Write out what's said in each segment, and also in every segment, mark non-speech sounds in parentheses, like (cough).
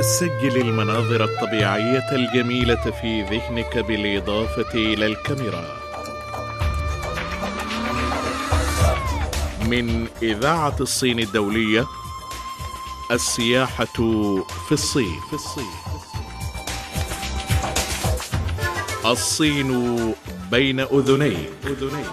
سجل المناظر الطبيعية الجميلة في ذهنك بالإضافة إلى الكاميرا. من إذاعة الصين الدولية السياحة في الصين. في الصين. الصين بين أذنيك. أذنيك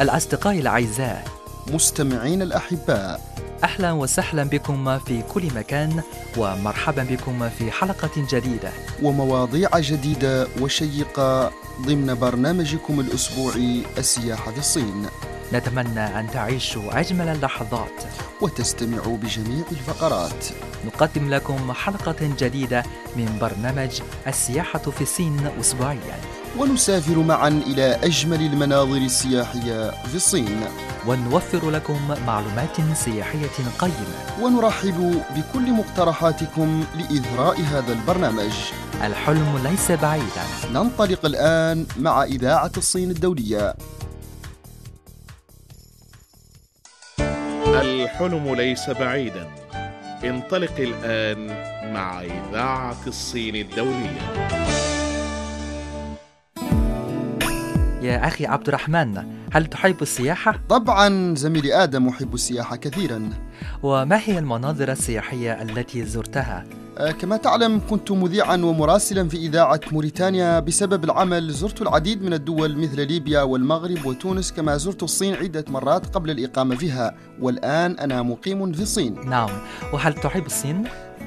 الأصدقاء الأعزاء مستمعين الأحباء. أهلا وسهلا بكم في كل مكان ومرحبا بكم في حلقة جديدة. ومواضيع جديدة وشيقة ضمن برنامجكم الأسبوعي السياحة في الصين. نتمنى أن تعيشوا أجمل اللحظات. وتستمعوا بجميع الفقرات. نقدم لكم حلقة جديدة من برنامج السياحة في الصين أسبوعيا. ونسافر معا إلى أجمل المناظر السياحية في الصين. ونوفر لكم معلومات سياحية قيمة. ونرحب بكل مقترحاتكم لإثراء هذا البرنامج. الحلم ليس بعيدا. ننطلق الآن مع إذاعة الصين الدولية. الحلم ليس بعيدا. انطلق الآن مع إذاعة الصين الدولية. يا أخي عبد الرحمن هل تحب السياحة؟ طبعا زميلي آدم أحب السياحة كثيرا وما هي المناظر السياحية التي زرتها؟ آه، كما تعلم كنت مذيعا ومراسلا في إذاعة موريتانيا بسبب العمل زرت العديد من الدول مثل ليبيا والمغرب وتونس كما زرت الصين عدة مرات قبل الإقامة فيها والآن أنا مقيم في الصين نعم وهل تحب الصين؟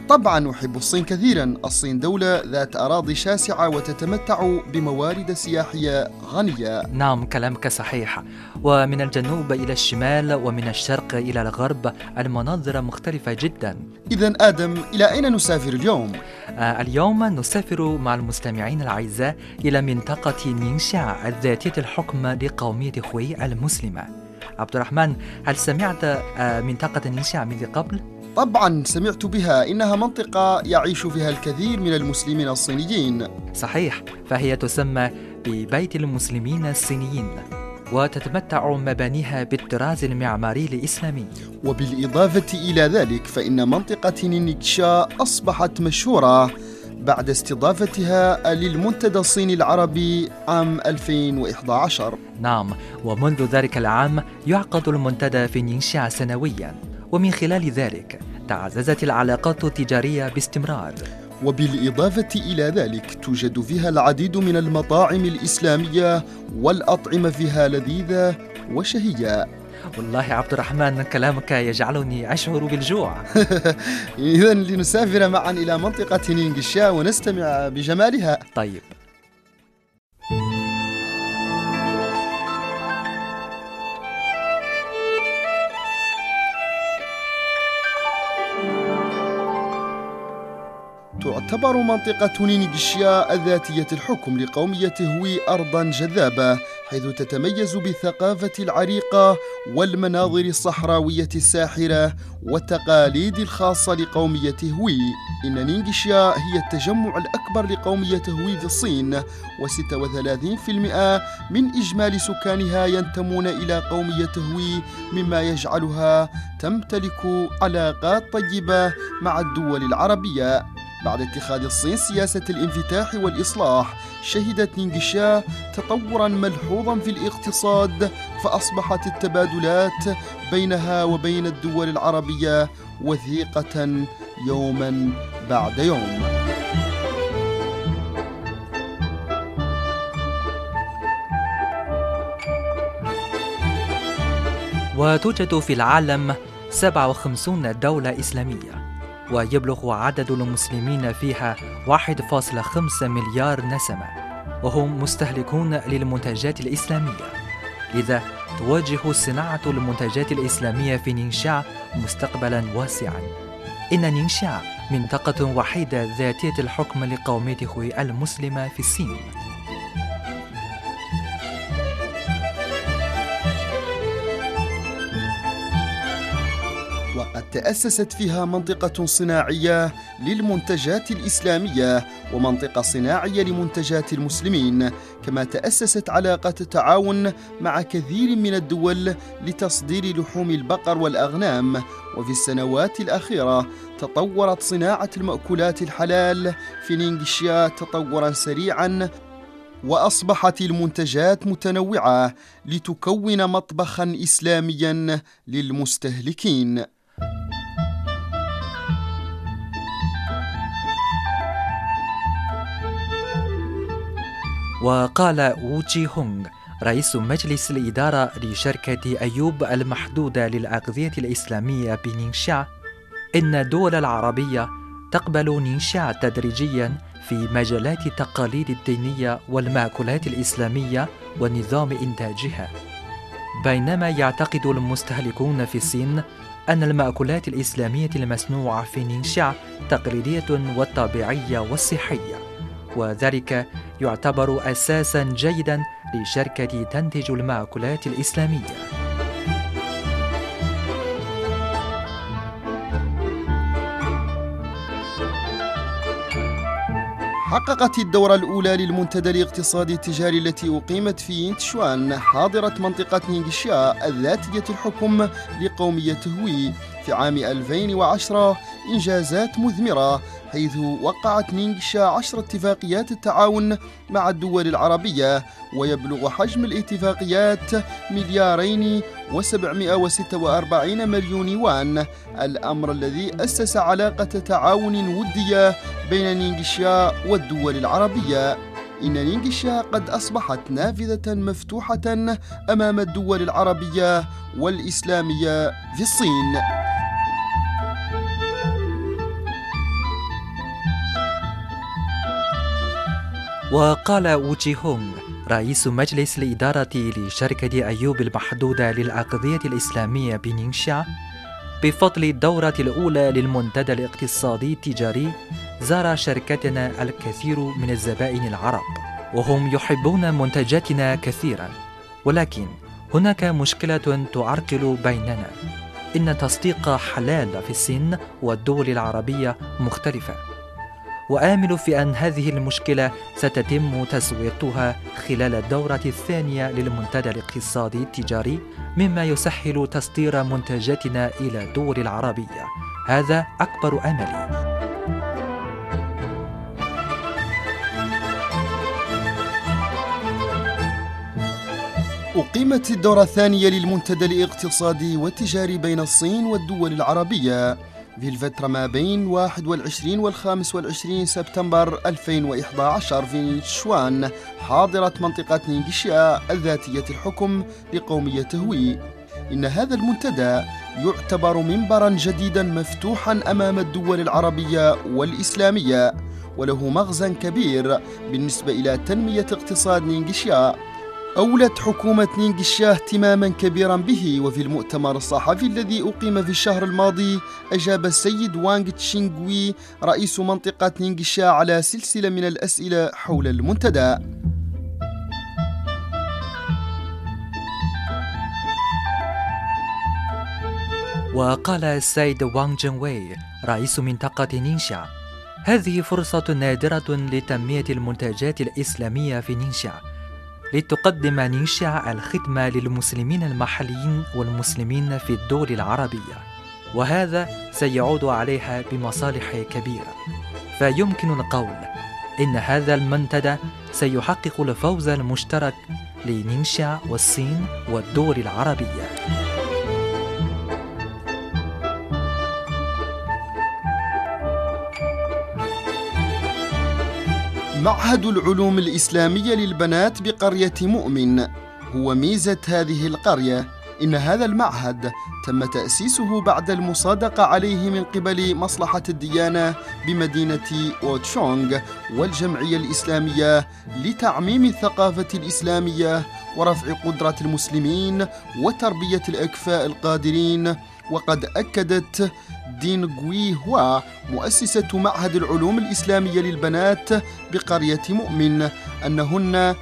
طبعا أحب الصين كثيرا. الصين دولة ذات أراضي شاسعة وتتمتع بموارد سياحية غنية. نعم كلامك صحيح. ومن الجنوب إلى الشمال ومن الشرق إلى الغرب المناظر مختلفة جدا. إذا آدم إلى أين نسافر اليوم؟ آه، اليوم نسافر مع المستمعين الأعزاء إلى منطقة نينشا ذاتية الحكم لقومية خوي المسلمة. عبد الرحمن هل سمعت آه، منطقة نينشا من قبل؟ طبعا سمعت بها إنها منطقة يعيش فيها الكثير من المسلمين الصينيين. صحيح فهي تسمى ببيت المسلمين الصينيين وتتمتع مبانيها بالطراز المعماري الإسلامي. وبالإضافة إلى ذلك فإن منطقة نينيكشا أصبحت مشهورة بعد استضافتها للمنتدى الصيني العربي عام 2011 نعم ومنذ ذلك العام يعقد المنتدى في نينشا سنويا. ومن خلال ذلك تعززت العلاقات التجارية باستمرار. وبالإضافة إلى ذلك توجد فيها العديد من المطاعم الإسلامية والأطعمة فيها لذيذة وشهية. والله عبد الرحمن كلامك يجعلني أشعر بالجوع. (laughs) إذا لنسافر معا إلى منطقة نينجشا ونستمع بجمالها. طيب. تعتبر منطقة نينجشيا الذاتية الحكم لقومية هوي أرضا جذابة حيث تتميز بالثقافة العريقة والمناظر الصحراوية الساحرة والتقاليد الخاصة لقومية هوي إن نينجشيا هي التجمع الأكبر لقومية هوي في الصين و36% من إجمالي سكانها ينتمون إلى قومية هوي مما يجعلها تمتلك علاقات طيبة مع الدول العربية. بعد اتخاذ الصين سياسة الانفتاح والإصلاح شهدت نينجشا تطورا ملحوظا في الاقتصاد فأصبحت التبادلات بينها وبين الدول العربية وثيقة يوما بعد يوم. وتوجد في العالم 57 دولة إسلامية. ويبلغ عدد المسلمين فيها 1.5 مليار نسمة وهم مستهلكون للمنتجات الإسلامية. لذا تواجه صناعة المنتجات الإسلامية في نينشا مستقبلا واسعا. إن نينشا منطقة وحيدة ذاتية الحكم لقومية خوي المسلمة في الصين. تأسست فيها منطقة صناعية للمنتجات الإسلامية ومنطقة صناعية لمنتجات المسلمين كما تأسست علاقة تعاون مع كثير من الدول لتصدير لحوم البقر والأغنام. وفي السنوات الأخيرة تطورت صناعة المأكولات الحلال في نينغشيا تطورا سريعا وأصبحت المنتجات متنوعة لتكون مطبخا اسلاميا للمستهلكين. وقال وو جي هونغ رئيس مجلس الإدارة لشركة أيوب المحدودة للأغذية الإسلامية بنينشا إن الدول العربية تقبل نينشا تدريجيا في مجالات التقاليد الدينية والمأكولات الإسلامية ونظام إنتاجها. بينما يعتقد المستهلكون في الصين أن المأكولات الإسلامية المصنوعة في نينشا تقليدية وطبيعية وصحية. وذلك يعتبر أساسا جيدا لشركة تنتج المأكولات الإسلامية. حققت الدورة الأولى للمنتدى الاقتصادي التجاري التي أقيمت في ينتشوان حاضرة منطقة نينغشيا الذاتية الحكم لقومية هوي في عام 2010 إنجازات مثمرة حيث وقعت نينغشا عشر اتفاقيات التعاون مع الدول العربية ويبلغ حجم الاتفاقيات مليارين و746 مليون يوان الأمر الذي أسس علاقة تعاون ودية بين نينغشا والدول العربية. إن نينغشا قد أصبحت نافذة مفتوحة أمام الدول العربية والإسلامية في الصين. وقال ووجي هونغ رئيس مجلس الإدارة لشركة أيوب المحدودة للأغذية الإسلامية بنينشا بفضل الدورة الأولى للمنتدى الاقتصادي التجاري زار شركتنا الكثير من الزبائن العرب وهم يحبون منتجاتنا كثيرا. ولكن هناك مشكلة تعرقل بيننا. إن تصديق حلال في الصين والدول العربية مختلفة. وآمل في أن هذه المشكلة ستتم تسويتها خلال الدورة الثانية للمنتدى الاقتصادي التجاري مما يسهل تصدير منتجاتنا إلى الدول العربية. هذا أكبر أملي أقيمت الدورة الثانية للمنتدى الاقتصادي والتجاري بين الصين والدول العربية. في الفترة ما بين 21 و 25 سبتمبر 2011 في شوان حاضرة منطقة نينجيشيا الذاتية الحكم لقومية هوي إن هذا المنتدى يعتبر منبرا جديدا مفتوحا أمام الدول العربية والإسلامية وله مغزى كبير بالنسبة إلى تنمية اقتصاد نينجيشيا. أولت حكومة نينغشا اهتماما كبيرا به وفي المؤتمر الصحفي الذي أقيم في الشهر الماضي أجاب السيد وانغ تشينغوي رئيس منطقة نينغشا على سلسلة من الأسئلة حول المنتدى. وقال السيد وانغ جنوي رئيس منطقة نينشا هذه فرصة نادرة لتنمية المنتجات الإسلامية في نينشا لتقدم نينشا الخدمة للمسلمين المحليين والمسلمين في الدول العربية. وهذا سيعود عليها بمصالح كبيرة. فيمكن القول إن هذا المنتدى سيحقق الفوز المشترك لنينشا والصين والدول العربية. معهد العلوم الإسلامية للبنات بقرية مؤمن. هو ميزة هذه القرية إن هذا المعهد تم تأسيسه بعد المصادقة عليه من قبل مصلحة الديانة بمدينة أوتشونغ والجمعية الإسلامية لتعميم الثقافة الإسلامية ورفع قدرة المسلمين وتربية الأكفاء القادرين وقد أكدت دين غوي هوا مؤسسة معهد العلوم الإسلامية للبنات بقرية مؤمن أنهن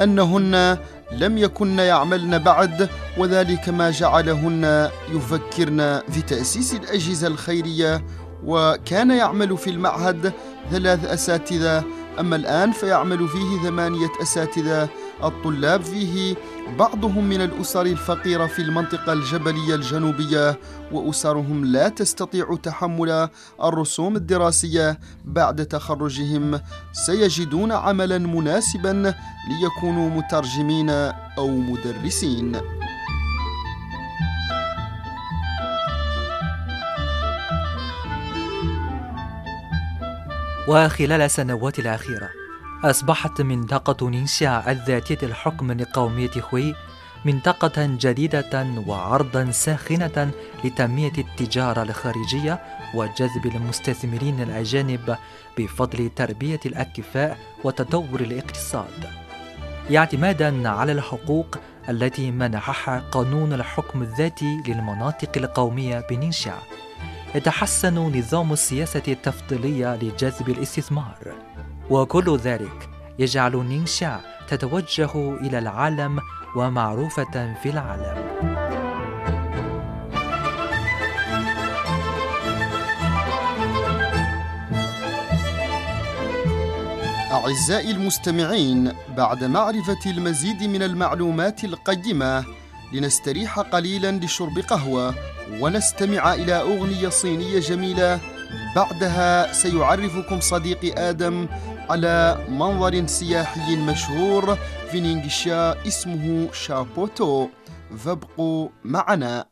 أنهن لم يكن يعملن بعد وذلك ما جعلهن يفكرن في تأسيس الأجهزة الخيرية. وكان يعمل في المعهد ثلاث أساتذة أما الآن فيعمل فيه ثمانية أساتذة. الطلاب فيه بعضهم من الأسر الفقيرة في المنطقة الجبلية الجنوبية وأسرهم لا تستطيع تحمل الرسوم الدراسية بعد تخرجهم. سيجدون عملا مناسبا ليكونوا مترجمين أو مدرسين. وخلال السنوات الأخيرة أصبحت منطقة نينشا الذاتية الحكم لقومية خوي منطقة جديدة وعرضا ساخنة لتنمية التجارة الخارجية وجذب المستثمرين الأجانب بفضل تربية الأكفاء وتطور الاقتصاد. اعتمادا على الحقوق التي منحها قانون الحكم الذاتي للمناطق القومية بنينشا يتحسن نظام السياسة التفضيلية لجذب الاستثمار وكل ذلك يجعل نينشا تتوجه إلى العالم ومعروفة في العالم. أعزائي المستمعين بعد معرفة المزيد من المعلومات القيمة لنستريح قليلا لشرب قهوة ونستمع إلى أغنية صينية جميلة. بعدها سيعرفكم صديقي آدم على منظر سياحي مشهور في نينجشا اسمه شابوتو. فابقوا معنا.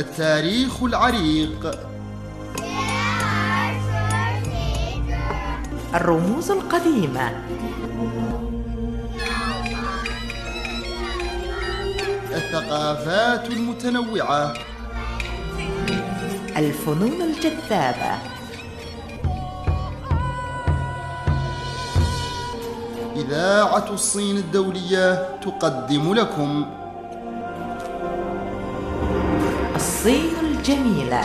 التاريخ العريق. الرموز القديمة. الثقافات المتنوعة. الفنون الجذابة. إذاعة الصين الدولية تقدم لكم. الصين الجميلة.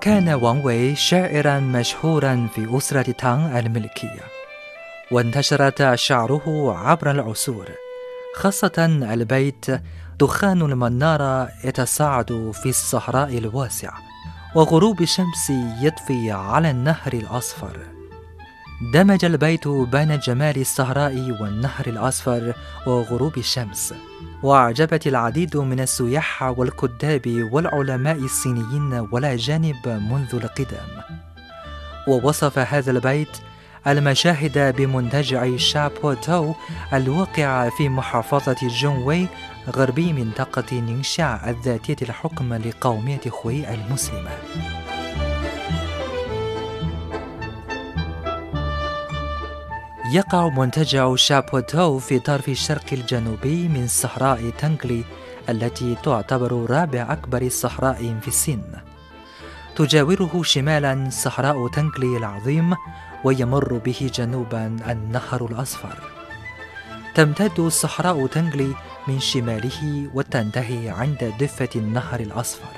كان وانغ وي شاعرا مشهورا في أسرة تانغ الملكية وانتشرت شعره عبر العصور خاصة البيت دخان المنارة يتصاعد في الصحراء الواسعة وغروب الشمس يطفي على النهر الأصفر. دمج البيت بين جمال الصحراء والنهر الأصفر وغروب الشمس. وأعجبت العديد من السياح والكتاب والعلماء الصينيين والأجانب منذ القدم. ووصف هذا البيت المشاهد بمنتجع شابوتو الواقع في محافظة جونوي غربي منطقة نينشا الذاتية الحكم لقومية خوي المسلمة. يقع منتجع شابوتو في طرف الشرق الجنوبي من صحراء تنكلي التي تعتبر رابع أكبر الصحراء في الصين تجاوره شمالا صحراء تنكلي العظيم ويمر به جنوبا النهر الأصفر. تمتد صحراء تنجلي من شماله وتنتهي عند ضفة النهر الأصفر.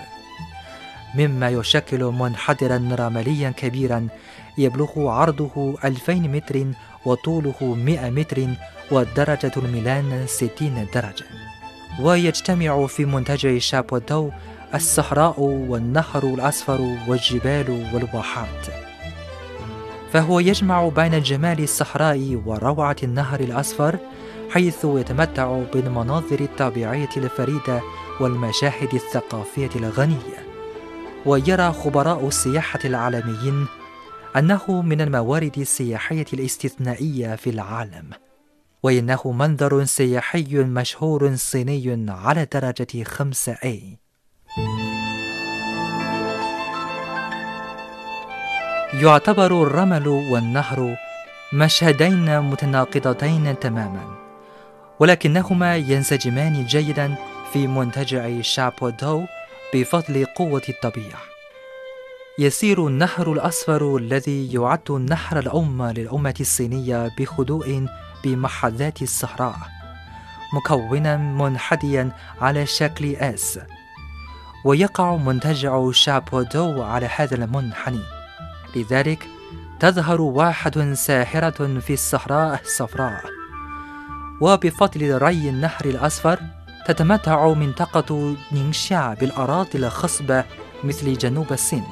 مما يشكل منحدرا رمليا كبيرا يبلغ عرضه 2000 متر وطوله 100 متر ودرجة الميلان 60 درجة. ويجتمع في منتجع شابوتو الصحراء والنهر الأصفر والجبال والواحات. فهو يجمع بين جمال الصحراء وروعة النهر الأصفر حيث يتمتع بالمناظر الطبيعية الفريدة والمشاهد الثقافية الغنية. ويرى خبراء السياحة العالميين أنه من الموارد السياحية الاستثنائية في العالم. وإنه منظر سياحي مشهور صيني على درجة خمسة A. يعتبر الرمل والنهر مشهدين متناقضتين تماما. ولكنهما ينسجمان جيدا في منتجع شابودو بفضل قوة الطبيعة. يسير النهر الأصفر الذي يعد النهر الأم للأمة الصينية بخضوع بمحاذاة الصحراء مكونا منحديا على شكل آس. ويقع منتجع شابودو على هذا المنحني. لذلك تظهر واحة ساحرة في الصحراء الصفراء. وبفضل ري النهر الأصفر تتمتع منطقة نينشا بالأراضي الخصبة مثل جنوب الصين.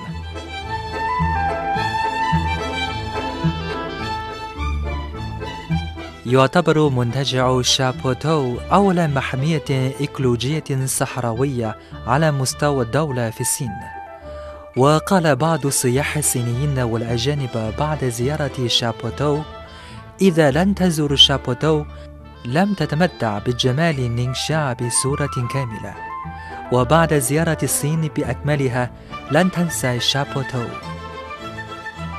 يعتبر منتجع شابوتو أول محمية إيكولوجية صحراوية على مستوى الدولة في الصين. وقال بعض السياح الصينيين والأجانب بعد زيارة شابوتو إذا لم تزور شابوتو لم تتمتع بجمال نينشا بصورة كاملة. وبعد زيارة الصين بأكملها لن تنسى شابوتو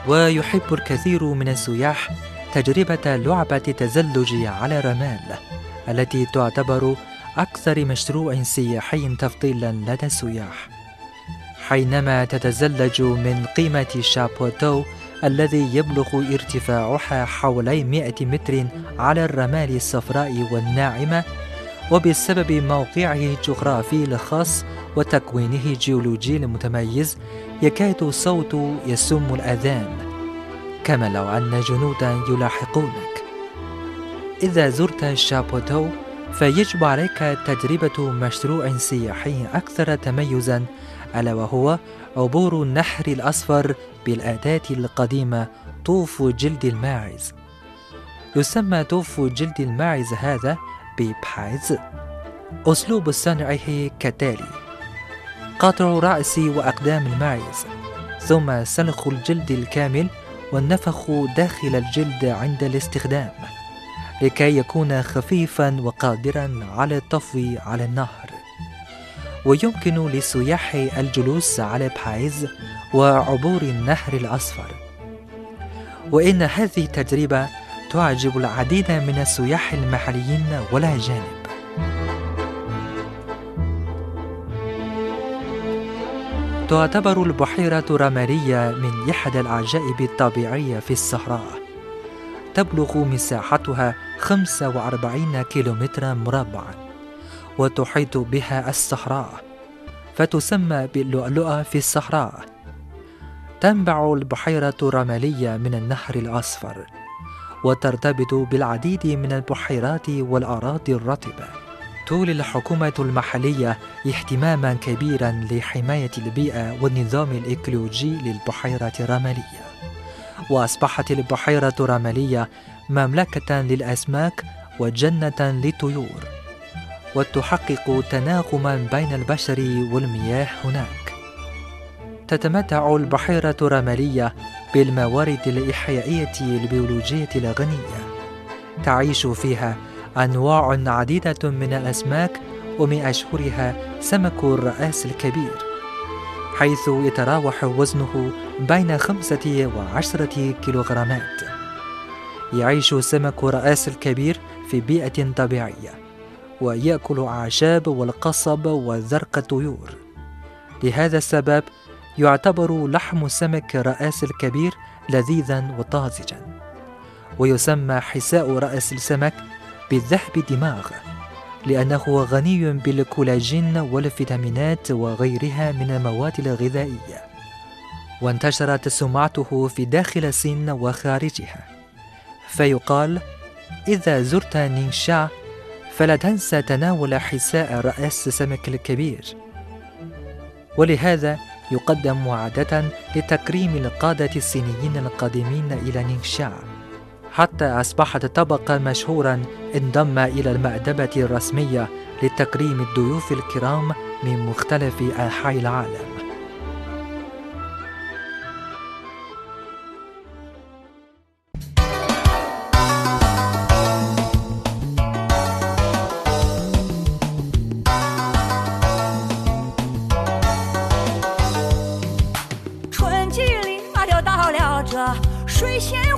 ويحب الكثير من السياح تجربة لعبة التزلج على رمال التي تعتبر أكثر مشروع سياحي تفضيلا لدى السياح. حينما تتزلج من قمة شابوتو الذي يبلغ ارتفاعها حوالي 100 متر على الرمال الصفراء والناعمة وبسبب موقعه الجغرافي الخاص وتكوينه الجيولوجي المتميز يكاد الصوت يسم الأذان كما لو أن جنودا يلاحقونك. إذا زرت شابوتو فيجب عليك تجربة مشروع سياحي أكثر تميزا ألا وهو عبور النحر الأصفر بالأداة القديمة طوف جلد الماعز. يسمى طوف جلد الماعز هذا ببايز أسلوب صنعه كالتالي قطع رأس وأقدام الماعز. ثم سلخ الجلد الكامل والنفخ داخل الجلد عند الاستخدام. لكي يكون خفيفا وقادرا على الطفو على النهر. ويمكن للسياح الجلوس على بحايز وعبور النهر الأصفر. وإن هذه التجربة تعجب العديد من السياح المحليين والأجانب تعتبر البحيرة رمالية من إحدى العجائب الطبيعية في الصحراء. تبلغ مساحتها 45 كيلومترا مربعا. وتحيط بها الصحراء فتسمى باللؤلؤة في الصحراء. تنبع البحيرة الرمالية من النهر الأصفر وترتبط بالعديد من البحيرات والأراضي الرطبة. تولي الحكومة المحلية اهتماما كبيرا لحماية البيئة والنظام الإيكولوجي للبحيرة الرمالية وأصبحت البحيرة الرمالية مملكة للأسماك وجنة للطيور. وتحقق تناغما بين البشر والمياه هناك. تتمتع البحيرة الرمالية بالموارد الإحيائية البيولوجية الغنية. تعيش فيها أنواع عديدة من الأسماك ومن أشهرها سمك الرأس الكبير حيث يتراوح وزنه بين خمسة وعشرة كيلوغرامات. يعيش سمك رأس الكبير في بيئة طبيعية. ويأكل أعشاب والقصب وزرق الطيور. لهذا السبب يعتبر لحم سمك رأس الكبير لذيذا وطازجا ويسمى حساء رأس السمك بالذهب دماغ لأنه غني بالكولاجين والفيتامينات وغيرها من المواد الغذائية. وانتشرت سمعته في داخل الصين وخارجها. فيقال إذا زرت نينشا فلا تنسى تناول حساء رأس سمك الكبير. ولهذا يقدم عادة لتكريم القادة الصينيين القادمين إلى نينشا حتى أصبحت طبقا مشهورا انضم إلى المأدبة الرسمية لتكريم الضيوف الكرام من مختلف أنحاء العالم. 鲜艳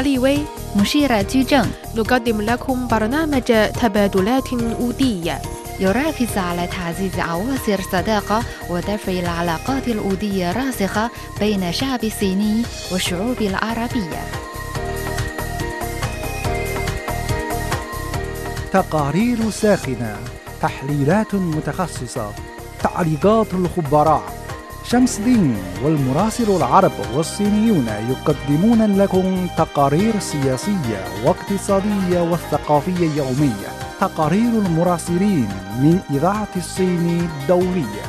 لي وي مشيرة جوجن نقدم لكم برنامج تبادلات أودية يركز على تعزيز عواصر الصداقة ودفع العلاقات الأودية الراسخة بين الشعب الصيني والشعوب العربية. تقارير ساخنة تحليلات متخصصة تعليقات الخبراء. شمس الدين والمراسل العرب والصينيون يقدمون لكم تقارير سياسية واقتصادية والثقافية يومية. تقارير المراسلين من إذاعة الصين الدولية.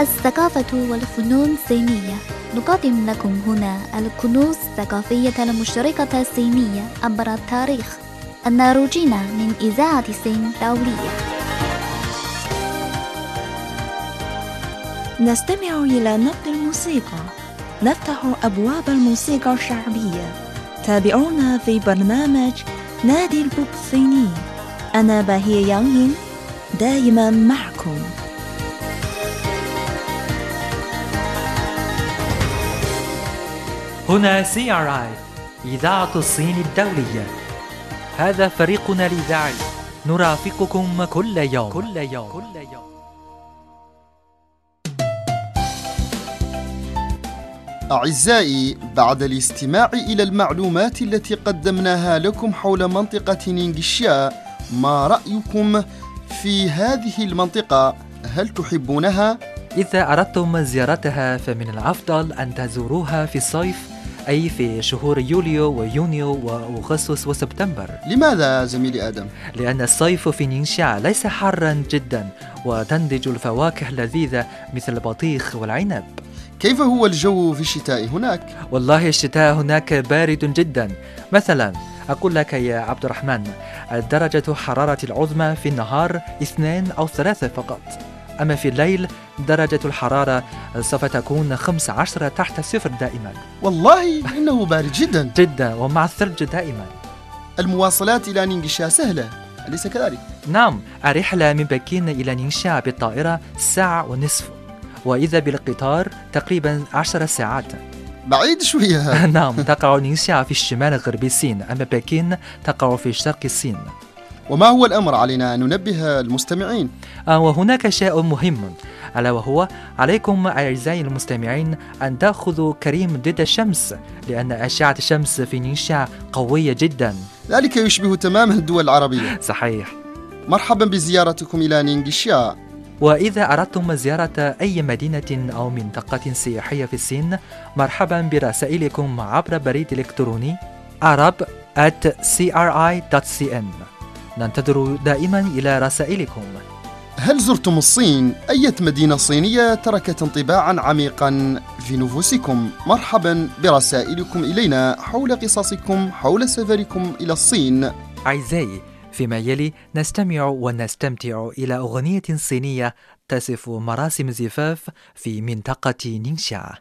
الثقافة والفنون الصينية نقدم لكم هنا الكنوز الثقافية المشتركة الصينية عبر التاريخ. الناروجين من إذاعة الصين الدولية. نستمع إلى نبض الموسيقى. نفتح أبواب الموسيقى الشعبية. تابعونا في برنامج نادي البوب الصيني أنا باهي يانغين دائما معكم. هنا CRI إذاعة الصين الدولية. هذا فريقنا الإذاعي. نرافقكم كل يوم. كل يوم. كل يوم. أعزائي بعد الاستماع إلى المعلومات التي قدمناها لكم حول منطقة نينغشيا ما رأيكم في هذه المنطقة؟ هل تحبونها؟ إذا أردتم زيارتها فمن الأفضل أن تزوروها في الصيف أي في شهور يوليو ويونيو وأغسطس وسبتمبر لماذا زميلي آدم؟ لأن الصيف في نينشا ليس حارا جدا وتنضج الفواكه اللذيذة مثل البطيخ والعنب كيف هو الجو في الشتاء هناك؟ والله الشتاء هناك بارد جدا. مثلا أقول لك يا عبد الرحمن درجة حرارة العظمى في النهار اثنين أو ثلاثة فقط. أما في الليل درجة الحرارة سوف تكون 15 تحت الصفر دائما. والله إنه بارد جدا. جدا ومع الثلج دائما. المواصلات إلى نينغشا سهلة أليس كذلك؟ نعم الرحلة من بكين إلى نينشا بالطائرة ساعة ونصف. وإذا بالقطار تقريبا عشر ساعات. بعيد شوية. (laughs) نعم تقع نينشا في الشمال غربي الصين أما بكين تقع في شرق الصين. وما هو الأمر؟ علينا أن ننبه المستمعين؟ آه، وهناك شيء مهم. ألا وهو عليكم أعزائي المستمعين أن تأخذوا كريم ضد الشمس لأن أشعة الشمس في نينشا قوية جدا. ذلك يشبه تماما الدول العربية. صحيح. مرحبا بزيارتكم إلى نينغشيا وإذا أردتم زيارة أي مدينة أو منطقة سياحية في الصين مرحبا برسائلكم عبر بريد إلكتروني arab at cri.cn ننتظر دائما إلى رسائلكم هل زرتم الصين؟ أية مدينة صينية تركت انطباعا عميقا في نفوسكم؟ مرحبا برسائلكم إلينا حول قصصكم حول سفركم إلى الصين أعزائي فيما يلي نستمع ونستمتع إلى أغنية صينية تصف مراسم الزفاف في منطقة نينشا.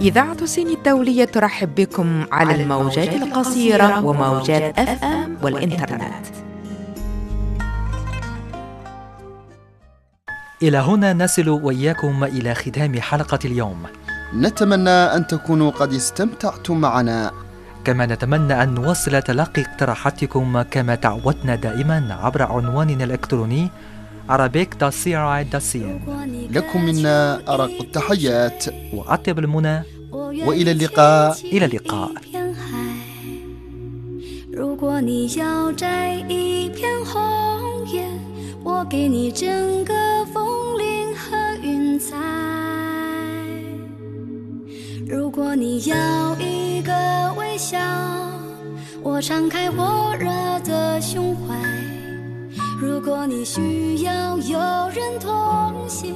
إذاعة الصين الدولية ترحب بكم على الموجات القصيرة وموجات أف أم والإنترنت. إلى هنا نصل وإياكم إلى ختام حلقة اليوم. نتمنى أن تكونوا قد استمتعتم معنا. كما نتمنى أن نواصل تلقي اقتراحاتكم كما تعودنا دائما عبر عنواننا الإلكتروني arabic.cri.cn لكم منا أرق التحيات وأطيب المنى وإلى اللقاء إلى اللقاء 片海。如果你要摘一片红叶，我给你整个枫林和云彩。如果你要一个微笑，我敞开火热的胸怀。 如果你需要有人同行，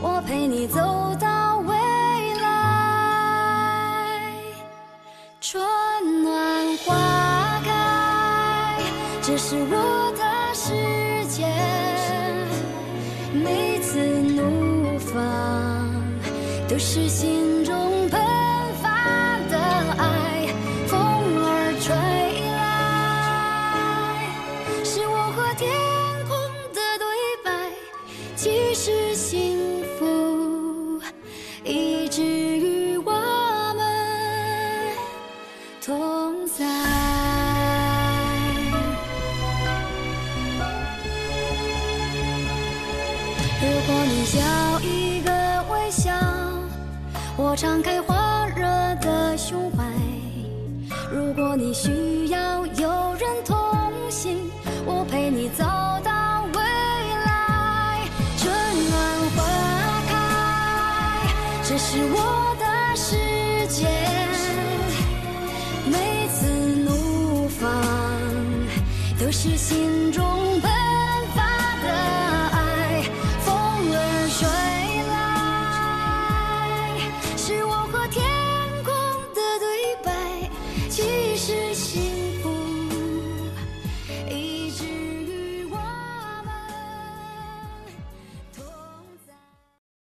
我陪你走到未来。春暖花开，这是我的世界。每次怒放，都是心中喷发的爱。风儿吹来，是我和天。其实幸福，一直与我们同在。如果你要一个微笑，我敞开怀